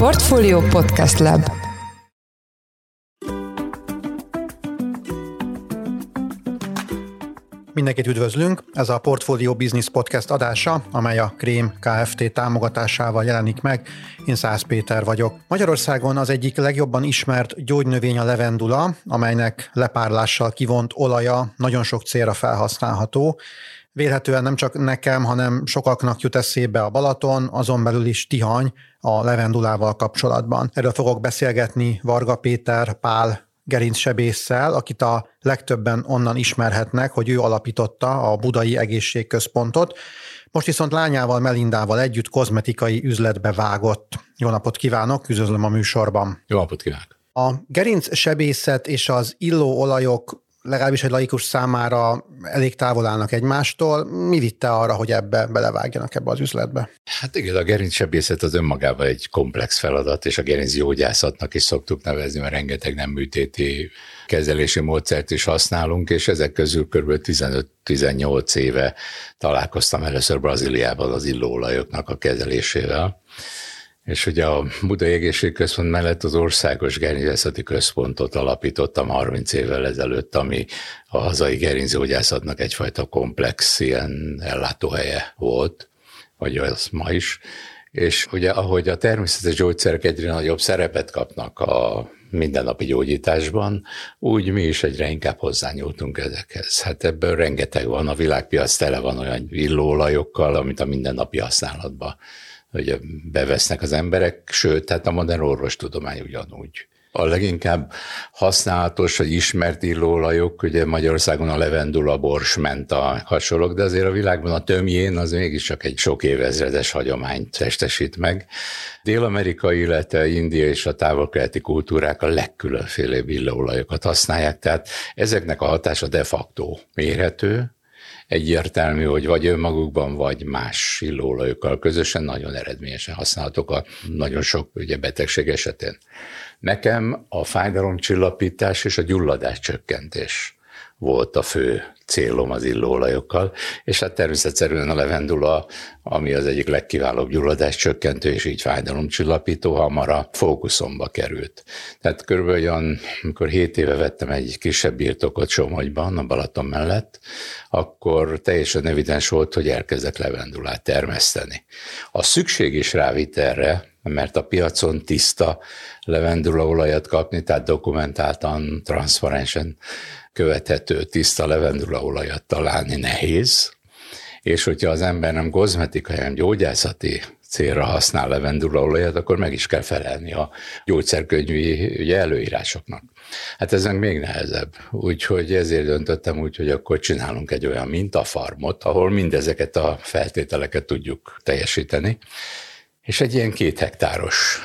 Portfolio Podcast Lab Mindenkit üdvözlünk, ez a Portfolio Business Podcast adása, amely a Krém Kft. támogatásával jelenik meg. Én Szász Péter vagyok. Magyarországon az egyik legjobban ismert gyógynövény a levendula, amelynek lepárlással kivont olaja nagyon sok célra felhasználható. Vélhetően nem csak nekem, hanem sokaknak jut eszébe a Balaton, azon belül is Tihany a levendulával kapcsolatban. Erről fogok beszélgetni Varga Péter, Pál gerincsebésszel, akit a legtöbben onnan ismerhetnek, hogy ő alapította a Budai Egészségközpontot. Most viszont lányával, Melindával együtt kozmetikai üzletbe vágott. Jó napot kívánok, üdvözlöm a műsorban. Jó napot kívánok! A gerinc sebészet és az illóolajok legalábbis egy laikus számára elég távol állnak egymástól. Mi vitte arra, hogy ebbe belevágjanak ebbe az üzletbe? Hát igen, a gerincsebészet az önmagában egy komplex feladat, és a gerincgyógyászatnak is szoktuk nevezni, mert rengeteg nem műtéti kezelési módszert is használunk, és ezek közül kb. 15-18 éve találkoztam először Brazíliában az illóolajoknak a kezelésével és ugye a Budai Egészségközpont mellett az Országos Gerincészeti Központot alapítottam 30 évvel ezelőtt, ami a hazai gerincgyógyászatnak egyfajta komplex ilyen ellátóhelye volt, vagy az ma is. És ugye ahogy a természetes gyógyszerek egyre nagyobb szerepet kapnak a mindennapi gyógyításban, úgy mi is egyre inkább hozzányúltunk ezekhez. Hát ebből rengeteg van, a világpiac tele van olyan illóolajokkal, amit a mindennapi használatban hogy bevesznek az emberek, sőt, tehát a modern orvostudomány ugyanúgy. A leginkább használatos vagy ismert illóolajok, ugye Magyarországon a levendula, bors, menta hasonlók, de azért a világban a tömjén az mégiscsak egy sok évezredes hagyományt testesít meg. Dél-Amerika, illetve India és a távol-keleti kultúrák a legkülönfélébb illóolajokat használják, tehát ezeknek a hatása de facto mérhető, egyértelmű, hogy vagy önmagukban, vagy más illóolajokkal közösen nagyon eredményesen használhatók a nagyon sok ugye, betegség esetén. Nekem a fájdalomcsillapítás és a gyulladás csökkentés volt a fő célom az illóolajokkal, és hát természetesen a levendula, ami az egyik legkiválóbb gyulladás csökkentő és így fájdalomcsillapító, hamar a fókuszomba került. Tehát körülbelül olyan, amikor 7 éve vettem egy kisebb birtokot Somogyban, a Balaton mellett, akkor teljesen evidens volt, hogy elkezdek levendulát termeszteni. A szükség is rávit erre, mert a piacon tiszta levendulaolajat kapni, tehát dokumentáltan, transzparensen követhető tiszta levendulaolajat találni nehéz, és hogyha az ember nem kozmetikai, hanem gyógyászati célra használ levendulaolajat, akkor meg is kell felelni a gyógyszerkönyvi ugye, előírásoknak. Hát ez még nehezebb. Úgyhogy ezért döntöttem úgy, hogy akkor csinálunk egy olyan mintafarmot, ahol mindezeket a feltételeket tudjuk teljesíteni. És egy ilyen két hektáros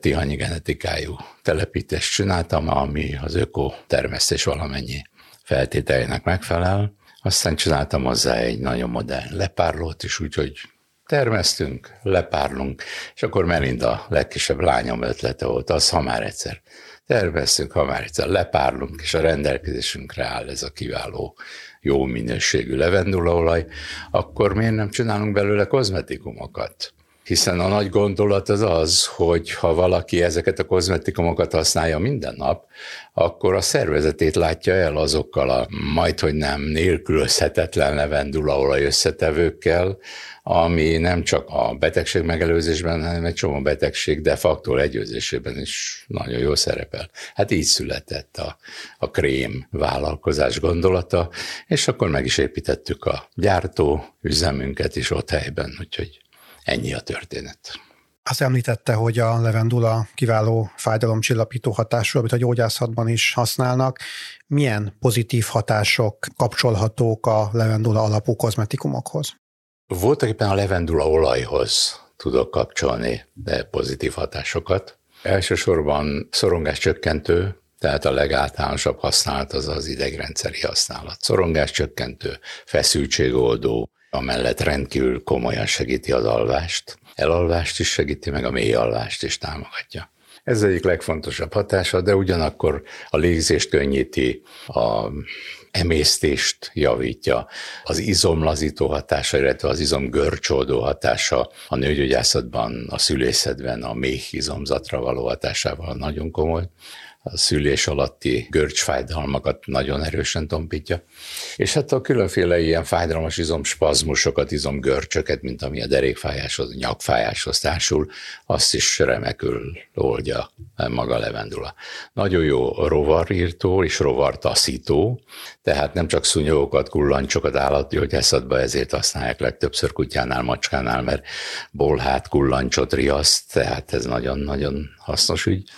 tihanyi genetikájú telepítést csináltam, ami az öko termesztés valamennyi feltételének megfelel. Aztán csináltam hozzá egy nagyon modern lepárlót is, úgyhogy termesztünk, lepárlunk, és akkor Melinda legkisebb lányom ötlete volt az, ha már egyszer termesztünk, ha már egyszer lepárlunk, és a rendelkezésünkre áll ez a kiváló, jó minőségű levendulaolaj, akkor miért nem csinálunk belőle kozmetikumokat? Hiszen a nagy gondolat az az, hogy ha valaki ezeket a kozmetikumokat használja minden nap, akkor a szervezetét látja el azokkal a majd, hogy nem nélkülözhetetlen levendulaolaj összetevőkkel, ami nem csak a betegség megelőzésben, hanem egy csomó betegség de facto legyőzésében is nagyon jó szerepel. Hát így született a, a krém vállalkozás gondolata, és akkor meg is építettük a gyártó üzemünket is ott helyben, úgyhogy Ennyi a történet. Azt említette, hogy a levendula kiváló fájdalomcsillapító hatású, amit a gyógyászatban is használnak. Milyen pozitív hatások kapcsolhatók a levendula alapú kozmetikumokhoz? Voltak éppen a levendula olajhoz tudok kapcsolni de pozitív hatásokat. Elsősorban szorongás csökkentő, tehát a legáltalánosabb használat az az idegrendszeri használat. Szorongás csökkentő, feszültségoldó, amellett rendkívül komolyan segíti az alvást. Elalvást is segíti, meg a mély alvást is támogatja. Ez egyik legfontosabb hatása, de ugyanakkor a légzést könnyíti, a emésztést javítja, az izomlazító hatása, illetve az izom görcsoldó hatása a nőgyógyászatban, a szülészetben, a méh izomzatra való hatásával nagyon komoly a szülés alatti görcsfájdalmakat nagyon erősen tompítja. És hát a különféle ilyen fájdalmas izomspazmusokat, izomgörcsöket, mint ami a derékfájáshoz, nyakfájáshoz társul, azt is remekül oldja maga levendula. Nagyon jó rovarírtó és rovartaszító, tehát nem csak szúnyogokat, kullancsokat állatgyógyászatban, ezért használják legtöbbször kutyánál, macskánál, mert bolhát, kullancsot riaszt, tehát ez nagyon-nagyon hasznos ügy.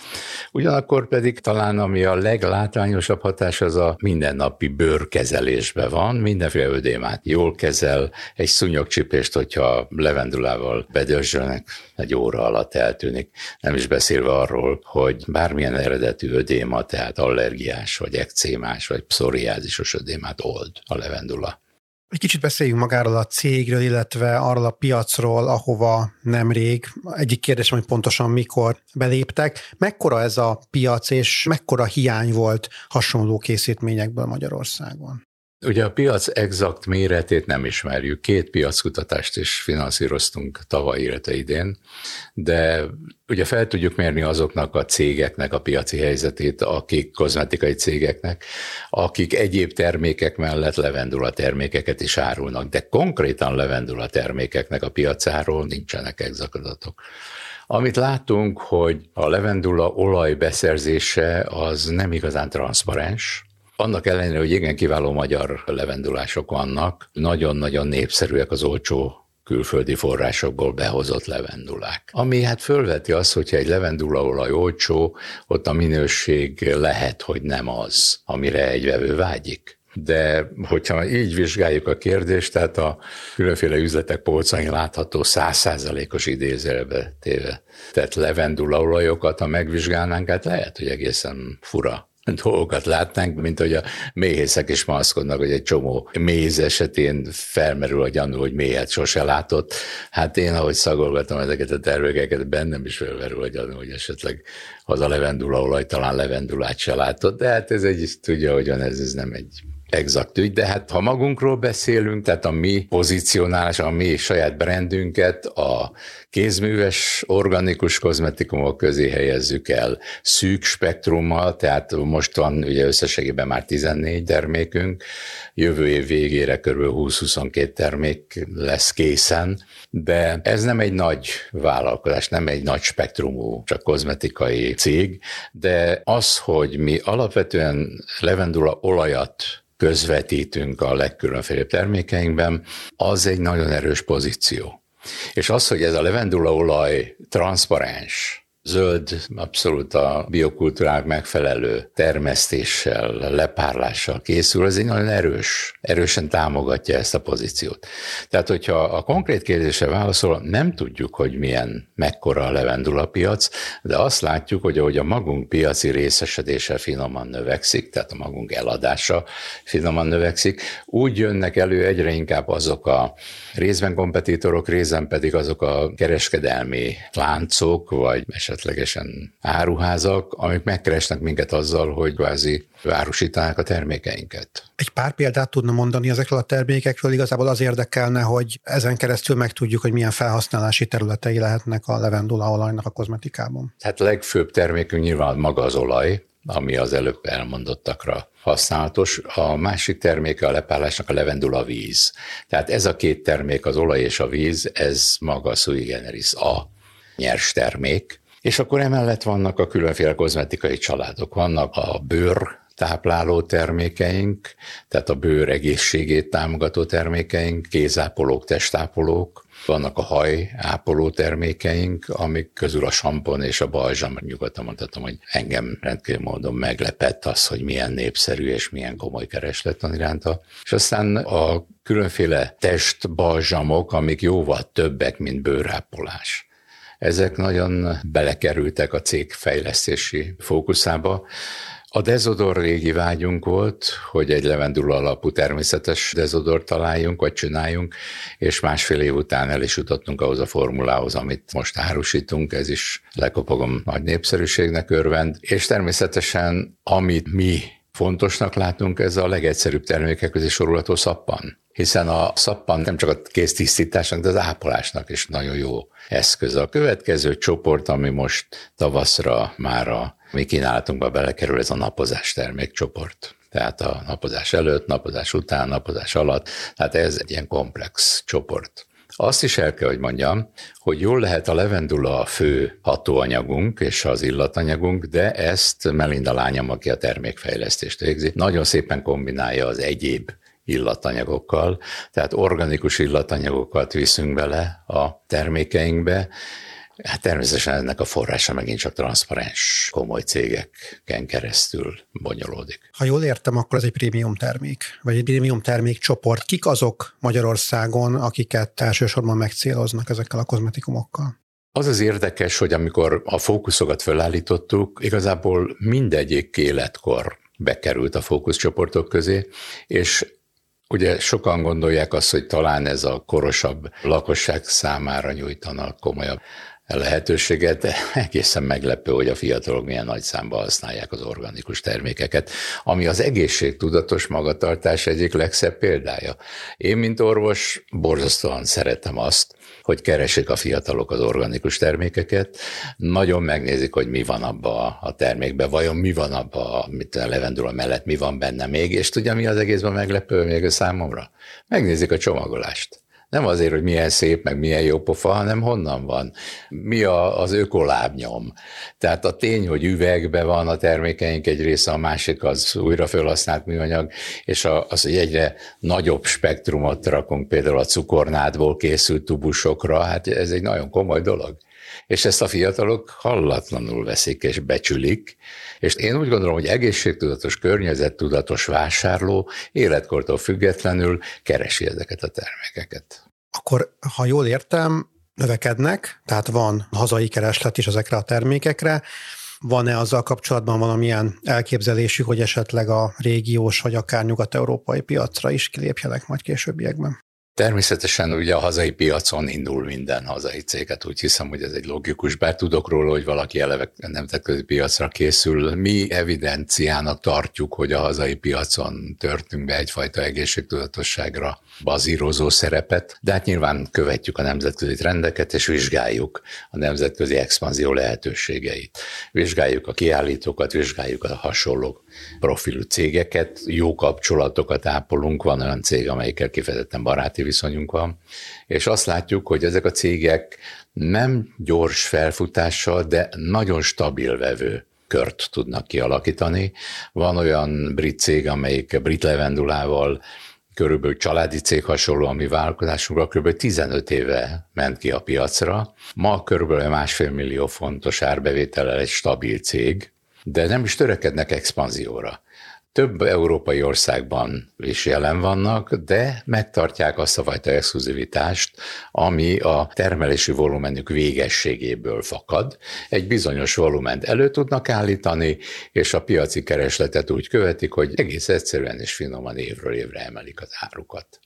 Ugyanakkor pedig talán ami a leglátványosabb hatás az a mindennapi bőrkezelésben van, mindenféle ödémát jól kezel, egy szúnyogcsipést, hogyha levendulával bedörzsölnek, egy óra alatt eltűnik. Nem is beszélve arról, hogy bármilyen eredetű ödéma, tehát allergiás, vagy ekcémás, vagy pszoriázisos ödémát old a levendula. Egy kicsit beszéljünk magáról a cégről, illetve arról a piacról, ahova nemrég, egyik kérdés, hogy pontosan mikor beléptek. Mekkora ez a piac, és mekkora hiány volt hasonló készítményekből Magyarországon? Ugye a piac exakt méretét nem ismerjük. Két piackutatást is finanszíroztunk tavaly, illetve idén, de ugye fel tudjuk mérni azoknak a cégeknek a piaci helyzetét, akik kozmetikai cégeknek, akik egyéb termékek mellett levendula termékeket is árulnak, de konkrétan levendula termékeknek a piacáról nincsenek exakt adatok. Amit látunk, hogy a levendula olaj beszerzése az nem igazán transzparens, annak ellenére, hogy igen kiváló magyar levendulások vannak, nagyon-nagyon népszerűek az olcsó külföldi forrásokból behozott levendulák. Ami hát fölveti azt, hogyha egy levendulaolaj olcsó, ott a minőség lehet, hogy nem az, amire egy vevő vágyik. De hogyha így vizsgáljuk a kérdést, tehát a különféle üzletek polcain látható százszázalékos idézőjelbe téve, tehát levendulaolajokat, ha megvizsgálnánk, hát lehet, hogy egészen fura dolgokat látnánk, mint hogy a méhészek is maszkodnak, hogy egy csomó méz esetén felmerül a gyanú, hogy méhet sose látott. Hát én, ahogy szagolgatom ezeket a termékeket, bennem is felmerül a gyanú, hogy esetleg az a levendulaolaj talán levendulát se látott, de hát ez egy, tudja, hogyan ez, ez nem egy exakt ügy, de hát ha magunkról beszélünk, tehát a mi pozícionálás, a mi saját brandünket a kézműves organikus kozmetikumok közé helyezzük el szűk spektrummal, tehát most van ugye összességében már 14 termékünk, jövő év végére kb. 20-22 termék lesz készen, de ez nem egy nagy vállalkozás, nem egy nagy spektrumú, csak kozmetikai cég, de az, hogy mi alapvetően levendula olajat közvetítünk a legkülönfélebb termékeinkben, az egy nagyon erős pozíció. És az, hogy ez a levendulaolaj transzparens, zöld, abszolút a biokultúrák megfelelő termesztéssel, lepárlással készül, ez egy nagyon erős, erősen támogatja ezt a pozíciót. Tehát, hogyha a konkrét kérdésre válaszol, nem tudjuk, hogy milyen, mekkora a levendula piac, de azt látjuk, hogy ahogy a magunk piaci részesedése finoman növekszik, tehát a magunk eladása finoman növekszik, úgy jönnek elő egyre inkább azok a részben kompetitorok, részben pedig azok a kereskedelmi láncok, vagy esetleg esetlegesen áruházak, amik megkeresnek minket azzal, hogy kvázi árusítanák a termékeinket. Egy pár példát tudna mondani ezekről a termékekről, igazából az érdekelne, hogy ezen keresztül megtudjuk, hogy milyen felhasználási területei lehetnek a levendula olajnak a kozmetikában. Hát legfőbb termékünk nyilván maga az olaj, ami az előbb elmondottakra használatos. A másik terméke a lepárlásnak a levendula víz. Tehát ez a két termék, az olaj és a víz, ez maga a sui generis a nyers termék, és akkor emellett vannak a különféle kozmetikai családok. Vannak a bőr tápláló termékeink, tehát a bőr egészségét támogató termékeink, kézápolók, testápolók, vannak a haj ápoló termékeink, amik közül a sampon és a balzsam, nyugodtan mondhatom, hogy engem rendkívül módon meglepett az, hogy milyen népszerű és milyen komoly kereslet van iránta. És aztán a különféle testbalzsamok, amik jóval többek, mint bőrápolás. Ezek nagyon belekerültek a cég fejlesztési fókuszába. A dezodor régi vágyunk volt, hogy egy levendula alapú természetes dezodor találjunk, vagy csináljunk, és másfél év után el is jutottunk ahhoz a formulához, amit most árusítunk, ez is lekopogom nagy népszerűségnek örvend, és természetesen amit mi fontosnak látunk, ez a legegyszerűbb termékek közé sorolható szappan. Hiszen a szappan nem csak a kéztisztításnak, de az ápolásnak is nagyon jó eszköz. A következő csoport, ami most tavaszra már a mi kínálatunkba belekerül, ez a napozás termékcsoport. Tehát a napozás előtt, napozás után, napozás alatt, tehát ez egy ilyen komplex csoport. Azt is el kell, hogy mondjam, hogy jól lehet a levendula a fő hatóanyagunk és az illatanyagunk, de ezt Melinda lányom, aki a termékfejlesztést végzi, nagyon szépen kombinálja az egyéb illatanyagokkal, tehát organikus illatanyagokat viszünk bele a termékeinkbe, Hát természetesen ennek a forrása megint csak transzparens, komoly cégeken keresztül bonyolódik. Ha jól értem, akkor ez egy prémium termék, vagy egy prémium termék csoport. Kik azok Magyarországon, akiket elsősorban megcéloznak ezekkel a kozmetikumokkal? Az az érdekes, hogy amikor a fókuszokat felállítottuk, igazából mindegyik életkor bekerült a fókuszcsoportok közé, és Ugye sokan gondolják azt, hogy talán ez a korosabb lakosság számára nyújtanak komolyabb lehetőséget, de egészen meglepő, hogy a fiatalok milyen nagy számban használják az organikus termékeket, ami az egészségtudatos magatartás egyik legszebb példája. Én, mint orvos, borzasztóan szeretem azt, hogy keresik a fiatalok az organikus termékeket, nagyon megnézik, hogy mi van abba a termékben, vajon mi van abba, mit a levendula mellett, mi van benne még, és tudja, mi az egészben meglepő még a számomra? Megnézik a csomagolást. Nem azért, hogy milyen szép, meg milyen jó pofa, hanem honnan van. Mi a, az ökolábnyom. Tehát a tény, hogy üvegbe van a termékeink egy része, a másik az újra felhasznált műanyag, és az, hogy egyre nagyobb spektrumot rakunk például a cukornádból készült tubusokra, hát ez egy nagyon komoly dolog. És ezt a fiatalok hallatlanul veszik és becsülik, és én úgy gondolom, hogy egészségtudatos, környezettudatos vásárló életkortól függetlenül keresi ezeket a termékeket. Akkor, ha jól értem, növekednek, tehát van hazai kereslet is ezekre a termékekre, van-e azzal kapcsolatban valamilyen elképzelésük, hogy esetleg a régiós vagy akár nyugat-európai piacra is kilépjenek majd későbbiekben? Természetesen ugye a hazai piacon indul minden hazai céget, úgy hiszem, hogy ez egy logikus, bár tudok róla, hogy valaki eleve nemzetközi piacra készül. Mi evidenciának tartjuk, hogy a hazai piacon törtünk be egyfajta egészségtudatosságra bazírozó szerepet, de hát nyilván követjük a nemzetközi trendeket, és vizsgáljuk a nemzetközi expanzió lehetőségeit. Vizsgáljuk a kiállítókat, vizsgáljuk a hasonló profilú cégeket, jó kapcsolatokat ápolunk, van olyan cég, amelyikkel kifejezetten baráti viszonyunk van, és azt látjuk, hogy ezek a cégek nem gyors felfutással, de nagyon stabil vevő kört tudnak kialakítani. Van olyan brit cég, amelyik brit levendulával körülbelül családi cég hasonló a mi vállalkozásunkra, kb. 15 éve ment ki a piacra. Ma körülbelül másfél millió fontos árbevétellel egy stabil cég, de nem is törekednek expanzióra több európai országban is jelen vannak, de megtartják azt a fajta exkluzivitást, ami a termelési volumenük végességéből fakad. Egy bizonyos volument elő tudnak állítani, és a piaci keresletet úgy követik, hogy egész egyszerűen és finoman évről évre emelik az árukat.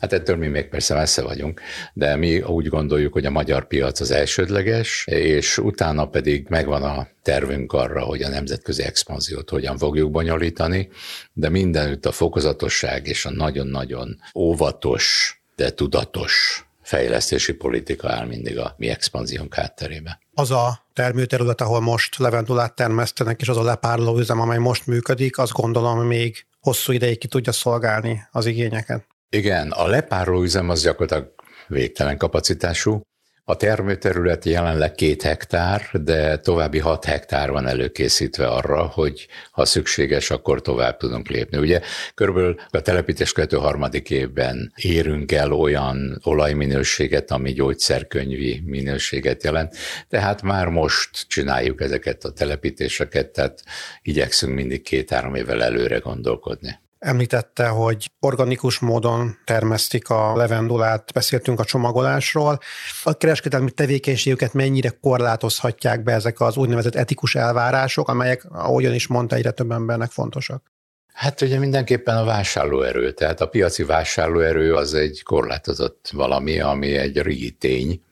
Hát ettől mi még persze messze vagyunk, de mi úgy gondoljuk, hogy a magyar piac az elsődleges, és utána pedig megvan a tervünk arra, hogy a nemzetközi expanziót hogyan fogjuk bonyolítani, de mindenütt a fokozatosság és a nagyon-nagyon óvatos, de tudatos fejlesztési politika áll mindig a mi expanziónk hátterébe. Az a termőterület, ahol most levendulát termesztenek, és az a lepároló üzem, amely most működik, azt gondolom még hosszú ideig ki tudja szolgálni az igényeket. Igen, a lepároló üzem az gyakorlatilag végtelen kapacitású. A termőterület jelenleg két hektár, de további hat hektár van előkészítve arra, hogy ha szükséges, akkor tovább tudunk lépni. Ugye körülbelül a telepítés követő harmadik évben érünk el olyan olajminőséget, ami gyógyszerkönyvi minőséget jelent, tehát már most csináljuk ezeket a telepítéseket, tehát igyekszünk mindig két-három évvel előre gondolkodni. Említette, hogy organikus módon termesztik a levendulát, beszéltünk a csomagolásról. A kereskedelmi tevékenységüket mennyire korlátozhatják be ezek az úgynevezett etikus elvárások, amelyek, ahogyan is mondta, egyre több embernek fontosak? Hát ugye mindenképpen a vásárlóerő, tehát a piaci vásárlóerő az egy korlátozott valami, ami egy régi tény,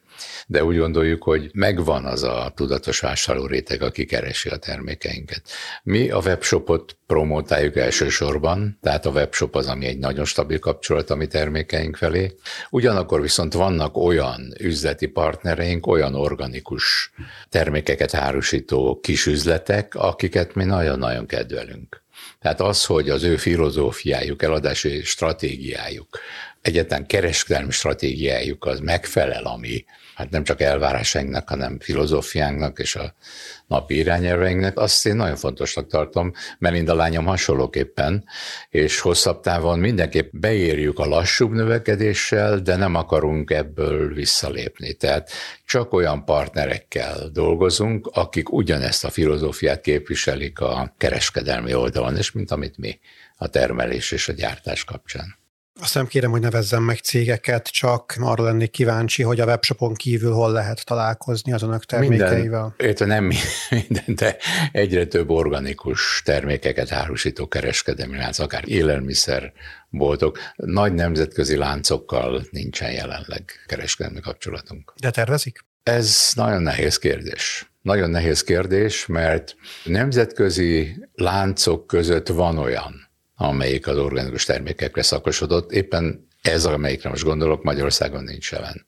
de úgy gondoljuk, hogy megvan az a tudatos vásárló réteg, aki keresi a termékeinket. Mi a webshopot promotáljuk elsősorban, tehát a webshop az, ami egy nagyon stabil kapcsolat a mi termékeink felé. Ugyanakkor viszont vannak olyan üzleti partnereink, olyan organikus termékeket árusító kisüzletek, akiket mi nagyon-nagyon kedvelünk. Tehát az, hogy az ő filozófiájuk, eladási stratégiájuk, egyetlen kereskedelmi stratégiájuk az megfelel, ami hát nem csak elvárásainknak, hanem filozófiánknak és a napi irányelveinknek, azt én nagyon fontosnak tartom, mert a lányom hasonlóképpen, és hosszabb távon mindenképp beérjük a lassúbb növekedéssel, de nem akarunk ebből visszalépni. Tehát csak olyan partnerekkel dolgozunk, akik ugyanezt a filozófiát képviselik a kereskedelmi oldalon, és mint amit mi a termelés és a gyártás kapcsán. Azt nem kérem, hogy nevezzem meg cégeket, csak arra lennék kíváncsi, hogy a webshopon kívül hol lehet találkozni az önök termékeivel. Minden, nem minden, de egyre több organikus termékeket árusító kereskedelmi lánc, akár élelmiszer, boltok. Nagy nemzetközi láncokkal nincsen jelenleg kereskedelmi kapcsolatunk. De tervezik? Ez nagyon nehéz kérdés. Nagyon nehéz kérdés, mert nemzetközi láncok között van olyan, amelyik az organikus termékekre szakosodott. Éppen ez, amelyikre most gondolok, Magyarországon nincs jelen.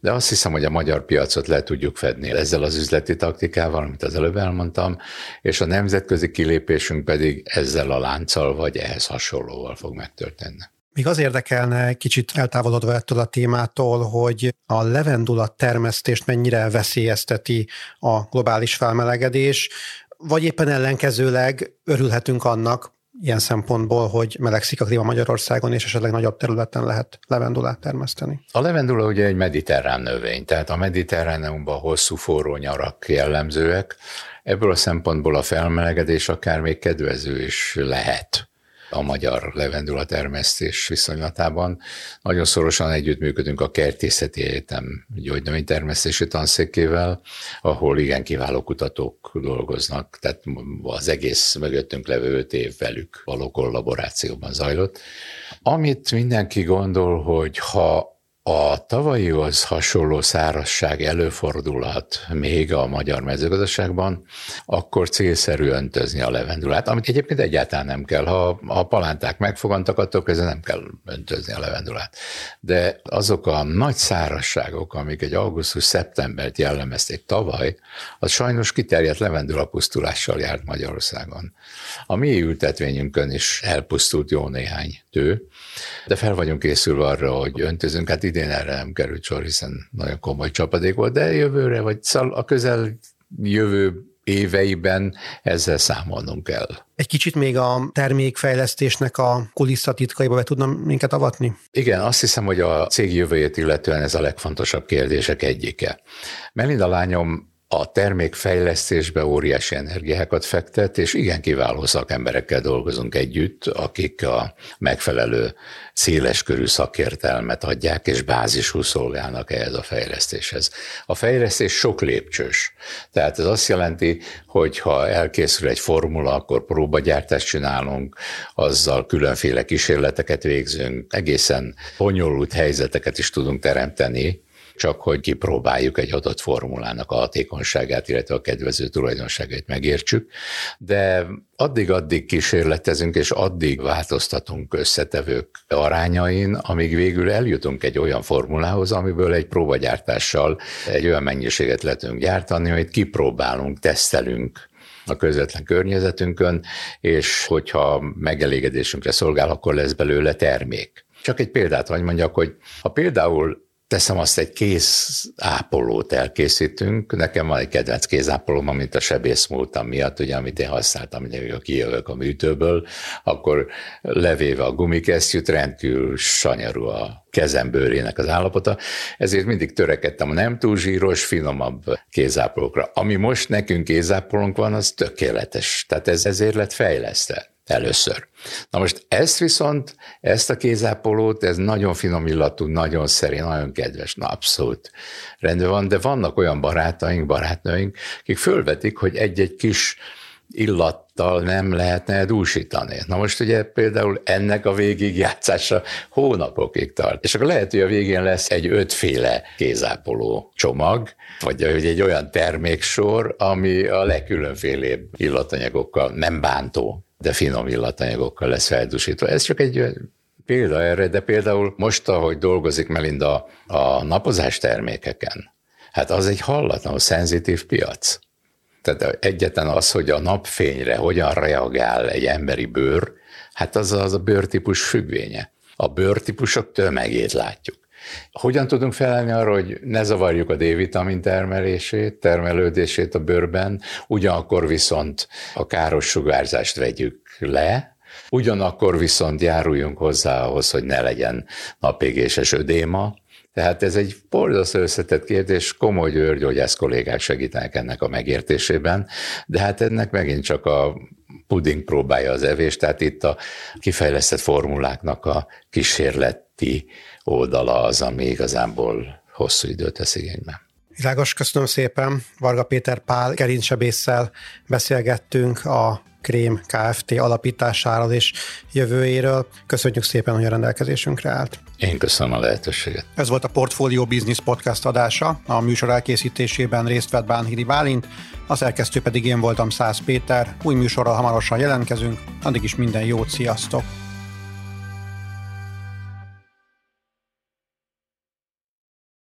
De azt hiszem, hogy a magyar piacot le tudjuk fedni ezzel az üzleti taktikával, amit az előbb elmondtam, és a nemzetközi kilépésünk pedig ezzel a lánccal vagy ehhez hasonlóval fog megtörténni. Még az érdekelne, kicsit eltávolodva ettől a témától, hogy a levendula termesztést mennyire veszélyezteti a globális felmelegedés, vagy éppen ellenkezőleg örülhetünk annak, ilyen szempontból, hogy melegszik a klíma Magyarországon, és esetleg nagyobb területen lehet levendulát termeszteni? A levendula ugye egy mediterrán növény, tehát a mediterráneumban hosszú forró nyarak jellemzőek. Ebből a szempontból a felmelegedés akár még kedvező is lehet a magyar levendula termesztés viszonylatában. Nagyon szorosan együttműködünk a Kertészeti Egyetem gyógynövénytermesztési tanszékével, ahol igen kiváló kutatók dolgoznak, tehát az egész mögöttünk levő öt év velük való kollaborációban zajlott. Amit mindenki gondol, hogy ha a tavalyihoz hasonló szárasság előfordulhat még a magyar mezőgazdaságban, akkor célszerű öntözni a levendulát, amit egyébként egyáltalán nem kell. Ha a palánták megfogantak, attól kezdve nem kell öntözni a levendulát. De azok a nagy szárasságok, amik egy augusztus-szeptembert jellemezték tavaly, az sajnos kiterjedt levendula pusztulással járt Magyarországon. A mi ültetvényünkön is elpusztult jó néhány tő, de fel vagyunk készülve arra, hogy öntözünk. Hát idén erre nem került sor, hiszen nagyon komoly csapadék volt, de jövőre, vagy a közel jövő éveiben ezzel számolnunk kell. Egy kicsit még a termékfejlesztésnek a kulisszatitkaiba be tudna minket avatni? Igen, azt hiszem, hogy a cég jövőjét illetően ez a legfontosabb kérdések egyike. Melinda lányom a termékfejlesztésbe óriási energiákat fektet, és igen kiváló szakemberekkel dolgozunk együtt, akik a megfelelő széleskörű szakértelmet adják, és bázisú szolgálnak ehhez a fejlesztéshez. A fejlesztés sok lépcsős. Tehát ez azt jelenti, hogy ha elkészül egy formula, akkor próbagyártást csinálunk, azzal különféle kísérleteket végzünk, egészen bonyolult helyzeteket is tudunk teremteni, csak hogy kipróbáljuk egy adott formulának a hatékonyságát, illetve a kedvező tulajdonságait megértsük, de addig-addig kísérletezünk, és addig változtatunk összetevők arányain, amíg végül eljutunk egy olyan formulához, amiből egy próbagyártással egy olyan mennyiséget lehetünk gyártani, amit kipróbálunk, tesztelünk, a közvetlen környezetünkön, és hogyha megelégedésünkre szolgál, akkor lesz belőle termék. Csak egy példát vagy mondjak, hogy ha például teszem azt, egy kéz ápolót elkészítünk. Nekem van egy kedvenc kézápolóm, amit a sebész múltam miatt, ugye, amit én használtam, amikor kijövök a műtőből, akkor levéve a gumikesztyűt rendkívül sanyarú a kezem bőrének az állapota, ezért mindig törekedtem a nem túl zsíros, finomabb kézápolókra. Ami most nekünk kézápolónk van, az tökéletes. Tehát ez ezért lett fejlesztve először. Na most ezt viszont, ezt a kézápolót, ez nagyon finom illatú, nagyon szerény, nagyon kedves, na abszolút rendben van, de vannak olyan barátaink, barátnőink, akik fölvetik, hogy egy-egy kis illat izzadtal nem lehetne dúsítani. Na most ugye például ennek a végigjátszása hónapokig tart. És akkor lehet, hogy a végén lesz egy ötféle kézápoló csomag, vagy egy olyan terméksor, ami a legkülönfélébb illatanyagokkal nem bántó, de finom illatanyagokkal lesz feldúsítva. Ez csak egy példa erre, de például most, ahogy dolgozik Melinda a napozás termékeken, hát az egy hallatlanul szenzitív piac. Tehát egyetlen az, hogy a napfényre hogyan reagál egy emberi bőr, hát az az a bőrtípus függvénye. A bőrtípusok tömegét látjuk. Hogyan tudunk felelni arra, hogy ne zavarjuk a D-vitamin termelését, termelődését a bőrben, ugyanakkor viszont a káros sugárzást vegyük le, ugyanakkor viszont járuljunk hozzá ahhoz, hogy ne legyen napégéses ödéma, tehát ez egy borzasztó összetett kérdés, komoly győrgyógyász kollégák segítenek ennek a megértésében, de hát ennek megint csak a puding próbálja az evés, tehát itt a kifejlesztett formuláknak a kísérleti oldala az, ami igazából hosszú időt tesz igénybe. Világos, köszönöm szépen. Varga Péter Pál gerincsebésszel beszélgettünk a Krém Kft. alapításáról és jövőjéről. Köszönjük szépen, hogy a rendelkezésünkre állt. Én köszönöm a lehetőséget. Ez volt a Portfolio Business Podcast adása. A műsor elkészítésében részt vett Bánhidi Bálint, a szerkesztő pedig én voltam Száz Péter. Új műsorral hamarosan jelentkezünk, addig is minden jót, sziasztok!